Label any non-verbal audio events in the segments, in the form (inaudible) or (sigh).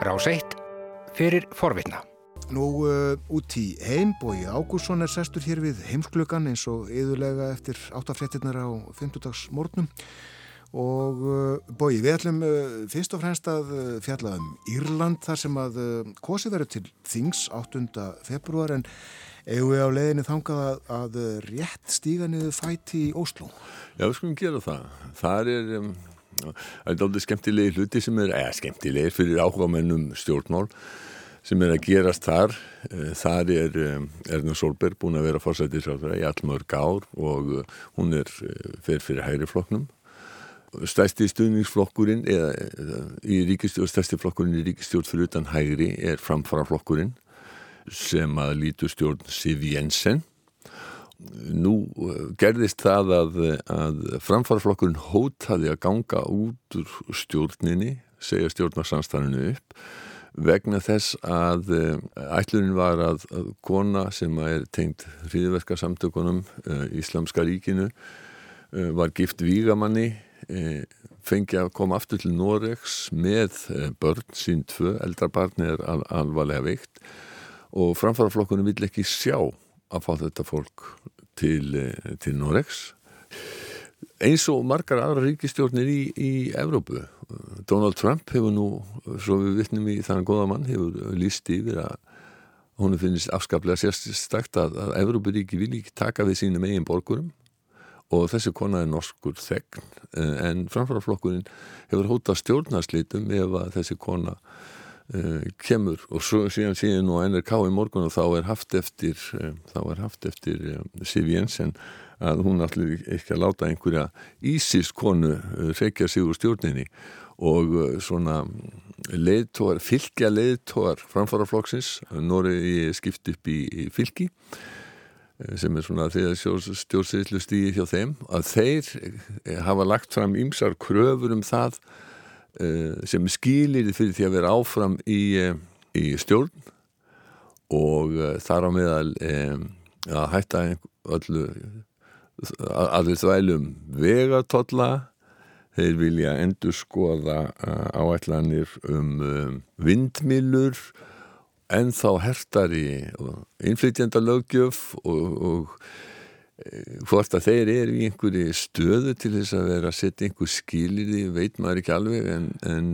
Rás 1 fyrir forvitna. Nú uh, út í heim, Bói Ágúrsson er sestur hér við heimsklökan eins og yðurlega eftir áttafréttinnar á 50. morgnum og uh, Bói, við ætlum uh, fyrst og fremst að uh, fjalla um Írland þar sem að uh, kosið verður til Þings 8. februar en eigum við á leiðinni þangað að, að rétt stíga niður fæti í Ósló. Já, við skulum gera það. Það er, um, það er aldrei skemmtilegi hluti sem er, eða skemmtilegir fyrir áhuga mennum stjórnmál sem er að gerast þar. Eh, þar er um, Erna Solberg búin að vera fórsættisráður í allmörg ár og uh, hún er uh, fyrir hægri flokknum. Stærsti stuðningsflokkurinn eða, í ríkistjórn, stærsti flokkurinn í ríkistjórn fyrir utan hægri er framfara flokkurinn sem að lítur stjórn Siv Jensen. Nú uh, gerðist það að, að framfara flokkurinn hótaði að ganga út úr stjórninni, segja stjórnarsamstæðinu upp vegna þess að ætlunin var að, kona sem er tengt hriðverka samtökunum uh, Íslamska ríkinu var gift vígamanni fengi að koma aftur til Noregs með börn sín tvö, eldrabarni er al alvarlega veikt og framfaraflokkunum vill ekki sjá að fá þetta fólk til, til Noregs eins og margar aðra ríkistjórnir í, í Evrópu. Donald Trump hefur nú, svo við vittnum í þannig goða mann, hefur líst yfir að hún finnist afskaplega sérstakt að, að Evrópuríki vil ekki taka við sínum eigin borgurum og þessi kona er norskur þegn en framfæraflokkurinn hefur hóta stjórnarslitum ef að þessi kona uh, kemur og svo, síðan síðan nú NRK í morgun og þá er haft eftir uh, þá er haft eftir uh, Siv Jensen að hún allir ekki að láta einhverja Ísis konu reykja sig úr stjórninni. Og svona leiðtóar, fylgja leiðtóar framfaraflokksins, Nóri skipt upp í, í fylgi sem er svona þegar stjórnsýðslu stíði hjá þeim, að þeir hafa lagt fram ýmsar kröfur um það sem skilir fyrir því að vera áfram í, í stjórn og þar á meðal að hætta öllu allir þvælum vegatotla þeir vilja endur skoða áætlanir um, um vindmilur en þá hertari innflytjanda lögjöf og, og hvort að þeir eru í einhverju stöðu til þess að vera að setja einhver skilir í veit maður ekki alveg en, en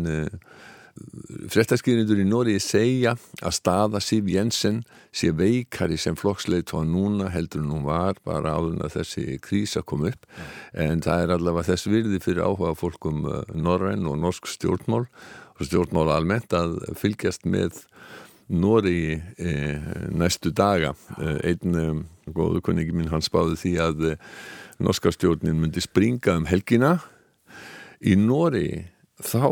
Frettaskýrindur í Nóri segja að staða Siv Jensen sé veikari sem flokksleitt og núna heldur hún var bara áður að þessi krísa kom upp ja. en það er allavega þess virði fyrir áhuga fólkum norræn og norsk stjórnmál og stjórnmál almennt að fylgjast með Nóri e, næstu daga. Einn e, góðu kunningi minn hann spáði því að norska stjórnin myndi springa um helgina. Í Nóri þá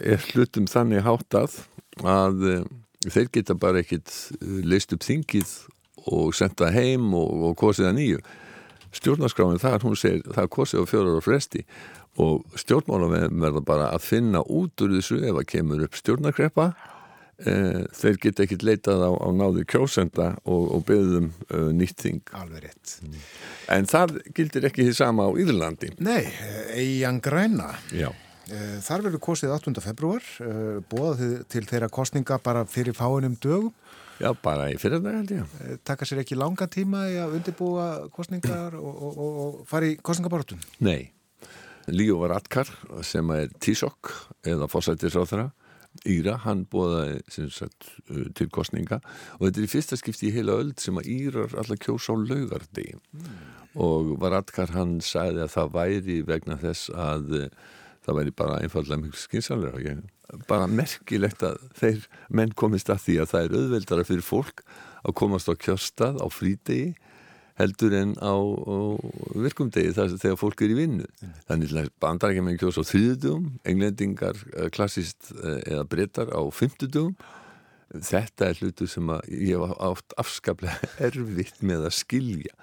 er hlutum þannig háttað að þeir geta bara ekkit leist upp þingið og senda heim og, og kosið að nýju. Stjórnarskráin þar, hún segir það er kosið á fjórar og fresti og stjórnmála verða bara að finna út úr þessu ef að kemur upp stjórnarkreppa. eh, þeir geta ekkit leitað á, á náði kjósenda og, og beðum uh, nýtt þing Alveg rétt En það gildir ekki því sama á Íðurlandi Nei, eigin græna Já Þar verður kosið 8. februar, bóðað til þeirra kostninga bara fyrir fáinum dögum. Já, bara í fyrir það held ég. Takka sér ekki langa tíma í að undirbúa kostningar og, og, og, fara í kostningabortun? Nei. Líó var Atkar sem er Tísokk eða fósættisráþara. Íra, hann bóðaði sagt, til kostninga og þetta er í fyrsta skipti í heila öll sem að Írar alltaf kjósa á laugardegi. Mm. og var Atkar hann sagði að það væri vegna þess að það væri bara einfallega mjög skynsamlega bara merkilegt að þeir menn komist að því að það er auðveldara fyrir fólk að komast á kjörstað á frídegi heldur en á, á virkumdegi þegar fólk er í vinnu. Þannig að bandar ekki með kjós á þrýðudugum englendingar klassist eða breytar á fymtudugum þetta er hlutu sem ég hef átt afskaplega (laughs) erfitt með að skilja.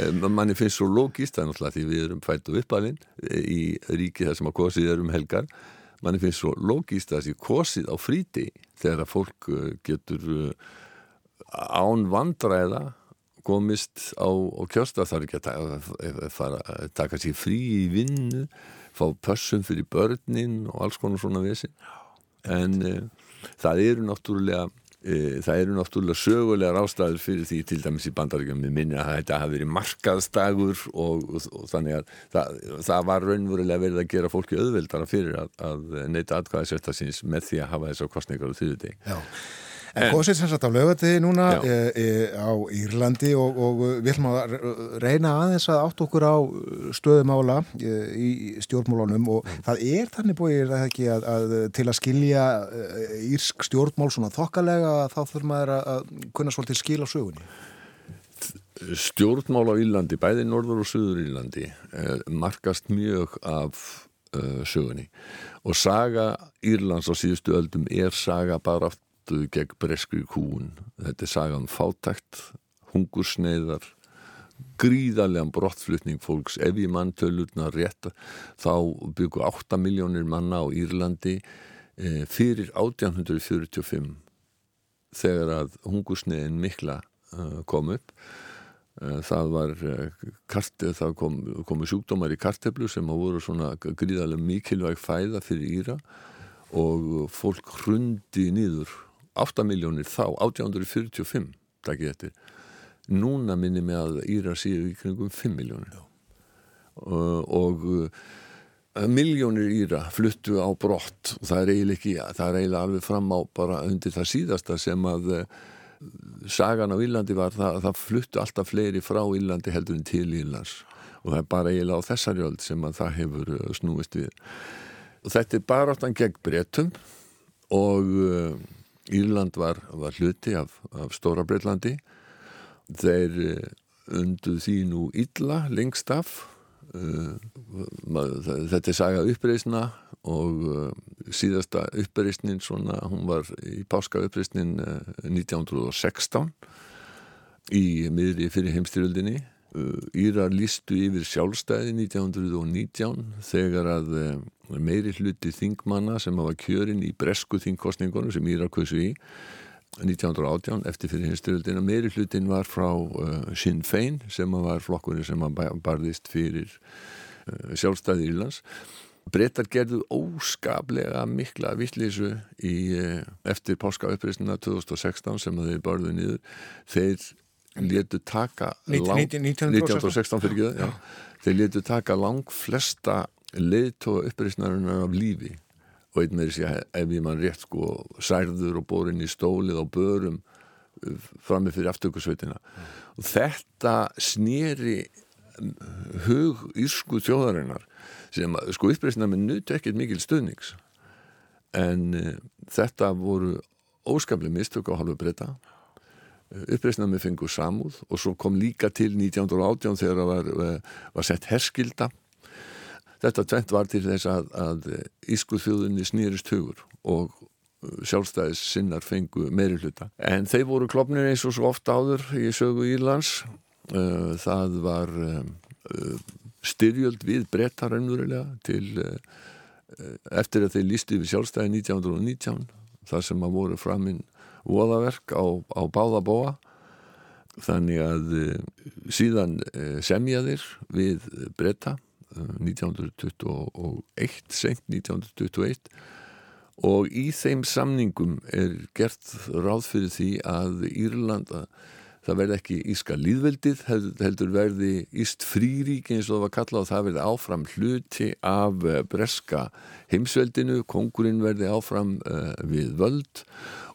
Um, manni finnst svo logíst það er náttúrulega því við erum fætt og uppalinn í ríki þar sem að kosið er um helgar. Manni finnst svo logíst að þessi kosið á fríti þegar að fólk getur án vandræða komist á, á kjörsta þarf ekki að fara að taka sér frí í vinnu fá pössum fyrir börnin og alls konar svona vesin en það eru náttúrulega e, það eru náttúrulega sögulegar ástæður fyrir því til dæmis í bandaríkjum með minni að þetta hafi verið markaðstagur og, og, og þannig að það, það var raunverulega verið að gera fólki auðveldara fyrir að, að neyta atkvæðisverta síns með því að hafa þessar kostningar og þýðutegi. Já. En kosið sem sagt á lögatiði núna e, e, á Írlandi og, og við ætlum að reyna aðeins að átt okkur á stöðumála e, í stjórnmálunum og mm. það er þannig búið það ekki að, að til að skilja írsk stjórnmál svona þokkalega þá þurfum maður að kunna svolítið skila sögunni. Stjórnmál á Írlandi, bæði Norður og Suður Írlandi markast mjög af uh, sögunni og saga Írlands á síðustu öldum er saga bara baráttu gegn breskri kúun. Þetta er sagan um fátækt, hungursneiðar, gríðarlegan brottflutning fólks. Ef ég mann tölurna rétt þá byggu 8 miljónir manna á Írlandi e, fyrir 1845 þegar að hungursneiðin mikla e, kom upp. E, það var kartið, það kom, komu sjúkdómar í karteflu sem voru svona gríðarlega mikilvæg fæða fyrir Íra og fólk hrundi nýður 8 miljónir þá, 1845 takkið eftir. Núna minni mig að Íra séu í kringum 5 miljónir og uh, miljónir Íra fluttu á brott. Og það er eiginlega ekki, það er eiginlega alveg fram á bara undir það síðasta sem að sagan á Írlandi var það, það fluttu alltaf fleiri frá Írlandi heldur en til Írlands. Og það er bara eiginlega á þessari öll sem að það hefur snúist við. Og þetta er bara áttan gegn breytum og Írland var, var hluti af, af Stóra Breitlandi. Þeir eh, unduð því nú illa lengst af. Uh, þetta er saga uppreysna og uh, síðasta uppreysnin svona, hún var í páska uppreysnin uh, 1916 í miðri fyrir heimstyrjöldinni Írar lístu yfir sjálfstæði 1919 þegar að meiri hluti þingmanna sem hafa kjörin í bresku þingkostningunum sem Írar kvösu í 1918 eftir fyrir hinsturöldina meiri hlutin var frá uh, Sinn Fein sem var flokkurinn sem barðist fyrir uh, sjálfstæði Írlands. Brettar gerðu óskaplega mikla vittlísu í uh, eftir páska uppreysnina 2016 sem þeir barðu niður. Þeir letu taka 1916 fyrir ekki þeir letu taka lang flesta leiðtóa uppreysnarinnar af lífi. Og einn með þessi ef ég mann rétt sko særður og borin í stólið á börum uh, frammi fyrir aftökusveitina. Mm. og þetta snýri um, hug írsku þjóðarinnar sem sko uppreysnar með nutu ekkert mikil stöðnings en uh, þetta voru óskaplega mistök á halvu breyta uh, uppreysnar með fengu samúð og svo kom líka til 1918 þegar það var, uh, var sett herskilda Þetta tvent var til þess að, að Ísku þjóðunni snýrist hugur og uh, sjálfstæðis sinnar fengu meiri hluta. En þeir voru klopnir eins og svo ofta áður í sögu Írlands. Uh, það var styrjöld við brettar ennurilega til eftir að þeir lísti við sjálfstæði 1919 þar sem að voru framinn voðaverk á, á báðabóa þannig að síðan semjaðir við bretta 1921, sent 1921 og í þeim samningum er gert ráð fyrir því að Írlanda það verði ekki íska líðveldið heldur verði íst frírík eins og það var kallað og það verði áfram hluti af eh, breska heimsveldinu, kongurinn verði áfram uh, við völd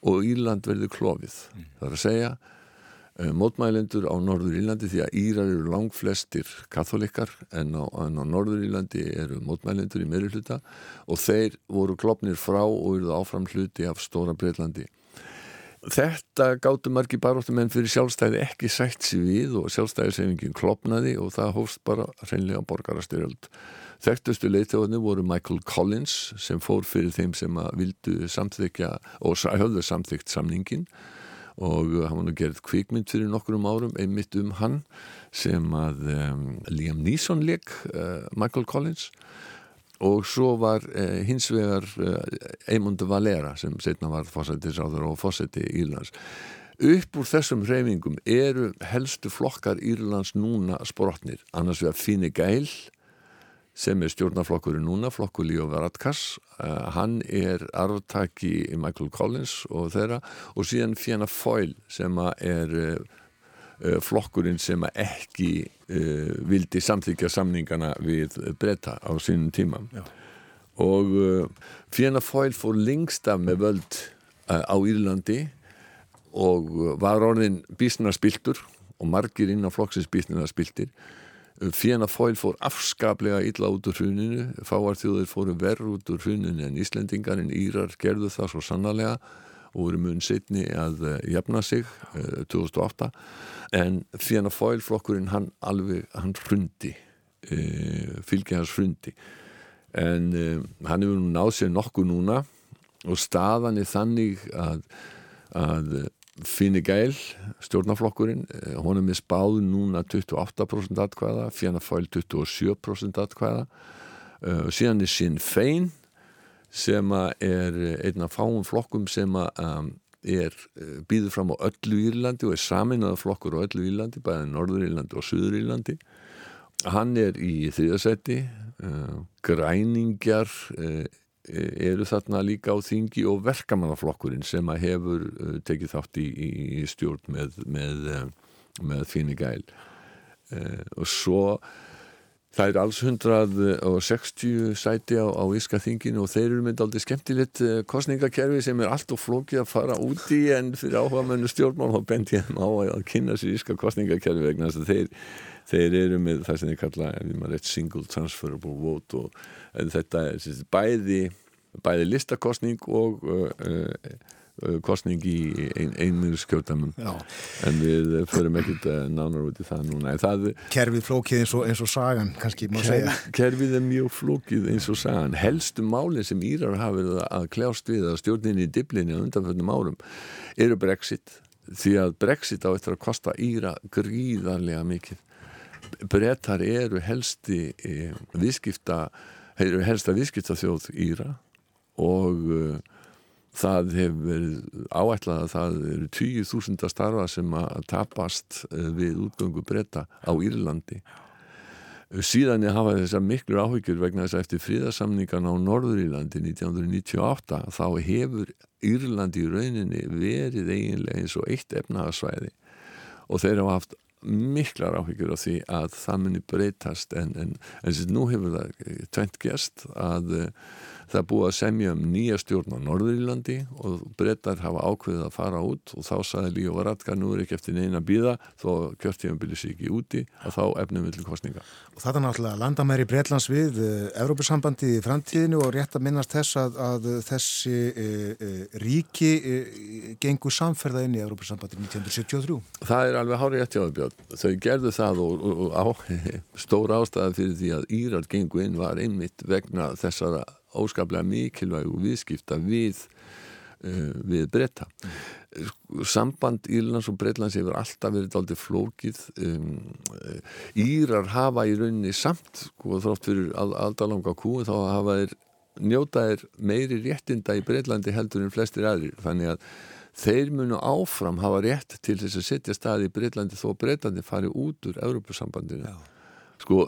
og Írland verði klófið. Mm. Það er að segja mótmælendur á Norður Írlandi því að Írar eru lang flestir katholikar en á, en á Norður Írlandi eru mótmælendur í meiri hluta og þeir voru klopnir frá og eruð áfram hluti af Stóra Breitlandi. Þetta gáttu margi baróttum en fyrir sjálfstæði ekki sætt sér við og sjálfstæðisefingin klopnaði og það hófst bara reynlega borgarastyrjöld. Þekktustu leittóðinu voru Michael Collins sem fór fyrir þeim sem vildu samþykja og höfðu samþykt samningin og hann var nú gerð kvikmynd fyrir nokkrum árum einmitt um hann sem að um, Liam Neeson leik uh, Michael Collins. Og svo var uh, hins vegar uh, Eamund Valera sem setna var fósættisáður og fósætti Írlands. Upp úr þessum hreyfingum eru helstu flokkar Írlands núna sprotnir annars vegar Fine Gael sem er stjórnarflokkurinn núna, flokkur Líó Varadkars. Uh, hann er arftaki Michael Collins og þeirra. Og síðan Fianna Foyle sem er uh, flokkurinn sem ekki uh, vildi samþykja samningana við breyta á sínum tíma. Já. og Fianna Foyle fór lengst af með völd á Írlandi og var orðin bísnarspiltur og margir inn á flokksins bísnarspiltir Fjena Fóil fór afskaplega illa út úr hruninu, fáarþjóðir fóru verð út úr hruninu en Íslendingar en Írar gerðu það svo sannarlega og voru mun setni að uh, jafna sig uh, 2008 en Fjena Fóil flokkurinn hann alveg, hann hrundi uh, fylgja hans hrundi. En hann hefur náð sér nokkuð núna og staðan er þannig að, að Fini Geil, stjórnaflokkurinn eh, honum er spáð núna 28% atkvæða, Fjana Fæl 27% atkvæða. Uh, síðan er Sinn Fein sem er einn af fáum flokkum sem um, er uh, býður fram á öllu Írlandi og er saminnaða flokkur á öllu Írlandi, bæðið Norður Írlandi og Suður Írlandi. Hann er í þriðasetti uh, græningjar eru þarna líka á þingi og verkamannaflokkurinn sem að hefur uh, tekið þátt í, í stjórn með, með, uh, með Fini Gæl. Og svo það er alls 160 sæti á, á Íska þinginu og þeir eru myndið aldrei skemmtilegt kostningakerfi sem er allt og flókið að fara úti en fyrir áhuga mennu stjórnmál þá bent ég að kynna sér Íska kostningakerfi vegna þess að þeir þeir eru með það sem ég kalla rétt, single transferable vote og þetta er þessi, bæði, bæði listakostning og uh, uh, kostning í ein, einmiður skjótamum en við förum ekkert nánar út í það núna. Það, Kerfið flókið eins og, eins og sagan kannski má kerf, segja Kerfið er mjög flókið eins og sagan. Helstu máli sem Írar hafa verið að kljást við að stjórninni í diblinni á undanfjöndum árum eru Brexit. Því að Brexit á eftir að kosta Íra gríðarlega mikið brettar eru helsti e, viðskipta eru helsta viðskipta þjóð Íra og uh, það hefur verið áætlað að það eru 20.000 starfa sem að tapast uh, við útgöngu bretta á Írlandi. Síðan ég hafa þessar miklu áhyggjur vegna þess að eftir fríðarsamningan á Norður-Írlandi 1998 þá hefur Írlandi í rauninni verið eiginlega eins og eitt efnahagsvæði og þeir hafa haft miklar áhyggjur af því að það muni breytast en, en, en nú hefur það tvent gest að það búið að semja um nýja stjórn á Norðurílandi og brettar hafa ákveðið að fara út og þá saði Líó Varadkar nú er ekki eftir neina bíða þó kjörtíðan byrja sér ekki úti að þá efnum við til kostninga. Og það er náttúrulega landamæri Breitlands við uh, Evrópussambandi í framtíðinu og rétt að minnast þess að, að þessi uh, uh, ríki gengur samferða inn í Evrópussambandi 1973. Það er alveg hárið eftir áðurbjörn. Þau gerðu það og, og, og á, (laughs) stór ástæði fyrir því að Írar gengu inn var einmitt vegna þessara óskaplega mikilvæg og viðskipta við, uh, við breyta. Samband Írlands og Breitlands hefur alltaf verið aldrei flókið. Um, Írar hafa í rauninni samt, og sko, þrótt fyrir aldalanga kú, þá hafa þeir njótaðir meiri réttinda í Breitlandi heldur en flestir aðrir. Þannig að þeir munu áfram hafa rétt til þess að setja staði í Breitlandi þó Breitlandi fari út úr Európusambandinu. Sko,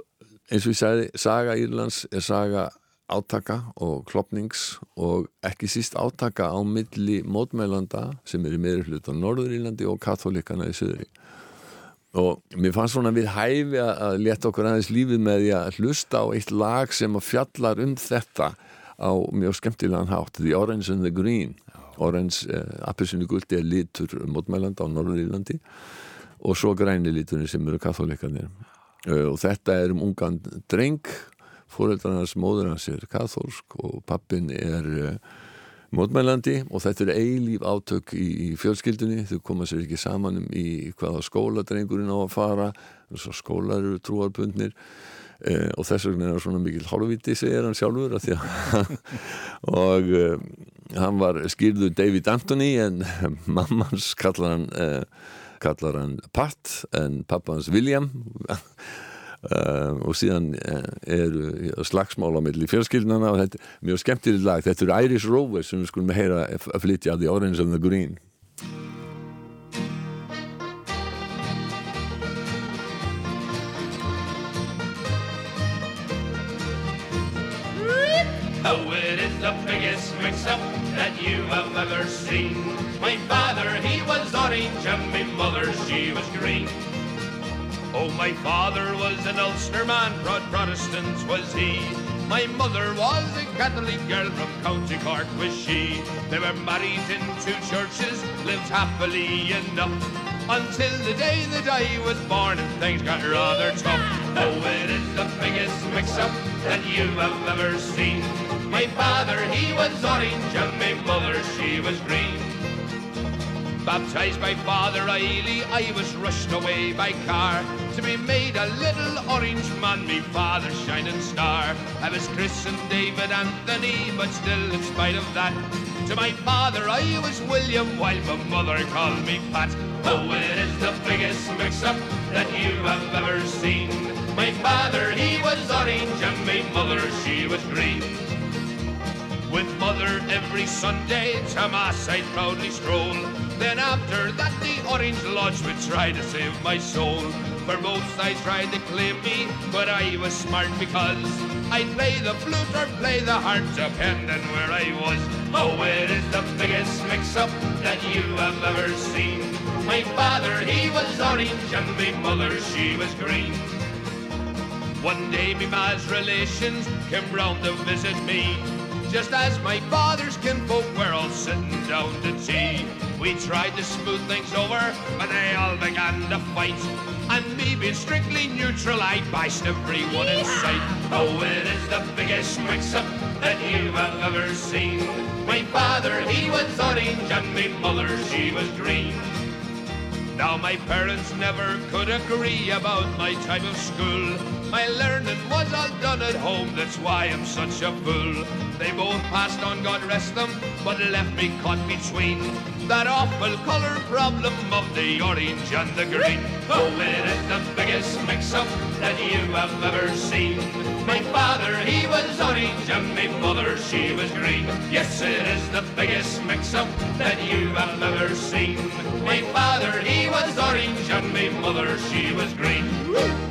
eins og ég sagði, saga Írlands er saga átaka og klopnings og ekki síst átaka á milli mótmælanda sem er í meiri hlut á Norðurílandi og katholikana í Suðurí og mér fannst svona við hæfi að leta okkur aðeins lífið með því að hlusta á eitt lag sem að fjallar um þetta á mjög skemmtilegan hátt The Orange and the Green. Orange, eh, appisinu guldi er litur mótmælanda á Norðurílandi og svo græni liturinn sem eru katholikanir eh, og þetta er um ungan dreng fóreldrarnas móður hans er katholsk og pappin er uh, mótmælandi og þetta er eilíf átök í, í fjölskyldunni. Þau koma sér ekki saman um í hvaða skóla drengurinn á að fara. Skólar eru trúarbundnir uh, og þess vegna er það svona mikil hálfviti segir hann sjálfur (laughs) og uh, hann var skýrðu David Anthony en (laughs) mammans kallar hann kallar hann Pat en pappans William Uh, og síðan eh, uh, er uh, eh, slagsmálamilli fjölskyldunana og þetta er mjög skemmtilegt lag. Þetta eru Irish Rovers sem við skulum heyra að flytja The Orange and the Green. Oh, it is the biggest mix-up that you have ever seen. My father, he was orange and my mother, she was green. Oh, my father was an Ulster man, proud Protestant was he. My mother was a Catholic girl from County Cork was she. They were married in two churches, lived happily enough. Until the day that I was born and things got rather tough. Oh, it is the biggest mix-up that you have ever seen. My father, he was orange and my mother, she was green. Baptized by Father Eiley, I was rushed away by car to be made a little orange man, me father's shining star. I was christened David Anthony, but still, in spite of that, to my father I was William, while my mother called me Pat. Oh, it is the biggest mix-up that you have ever seen. My father, he was orange, and my mother, she was green. With mother every Sunday to mass I'd proudly stroll. Then after that the Orange Lodge would try to save my soul. For both sides tried to claim me, but I was smart because I'd play the flute or play the harp, depending where I was. Oh, it is the biggest mix-up that you have ever seen. My father, he was orange, and my mother, she was green. One day me ma's relations came round to visit me. Just as my father's kinfolk were all sitting down to tea. We tried to smooth things over, but they all began to fight. And me being strictly neutral, I bashed everyone in sight. Oh, it is the biggest mix-up that you have ever seen. My father, he was orange, and my mother, she was green. Now my parents never could agree about my time of school. My learning was all done at home, that's why I'm such a fool. They both passed on, God rest them, but left me caught between that awful colour problem of the orange and the green. Oh, it is the biggest mix-up that you have ever seen. My father, he was orange, and my mother, she was green. Yes, it is the biggest mix-up that you have ever seen. My father, he was orange, and my mother, she was green.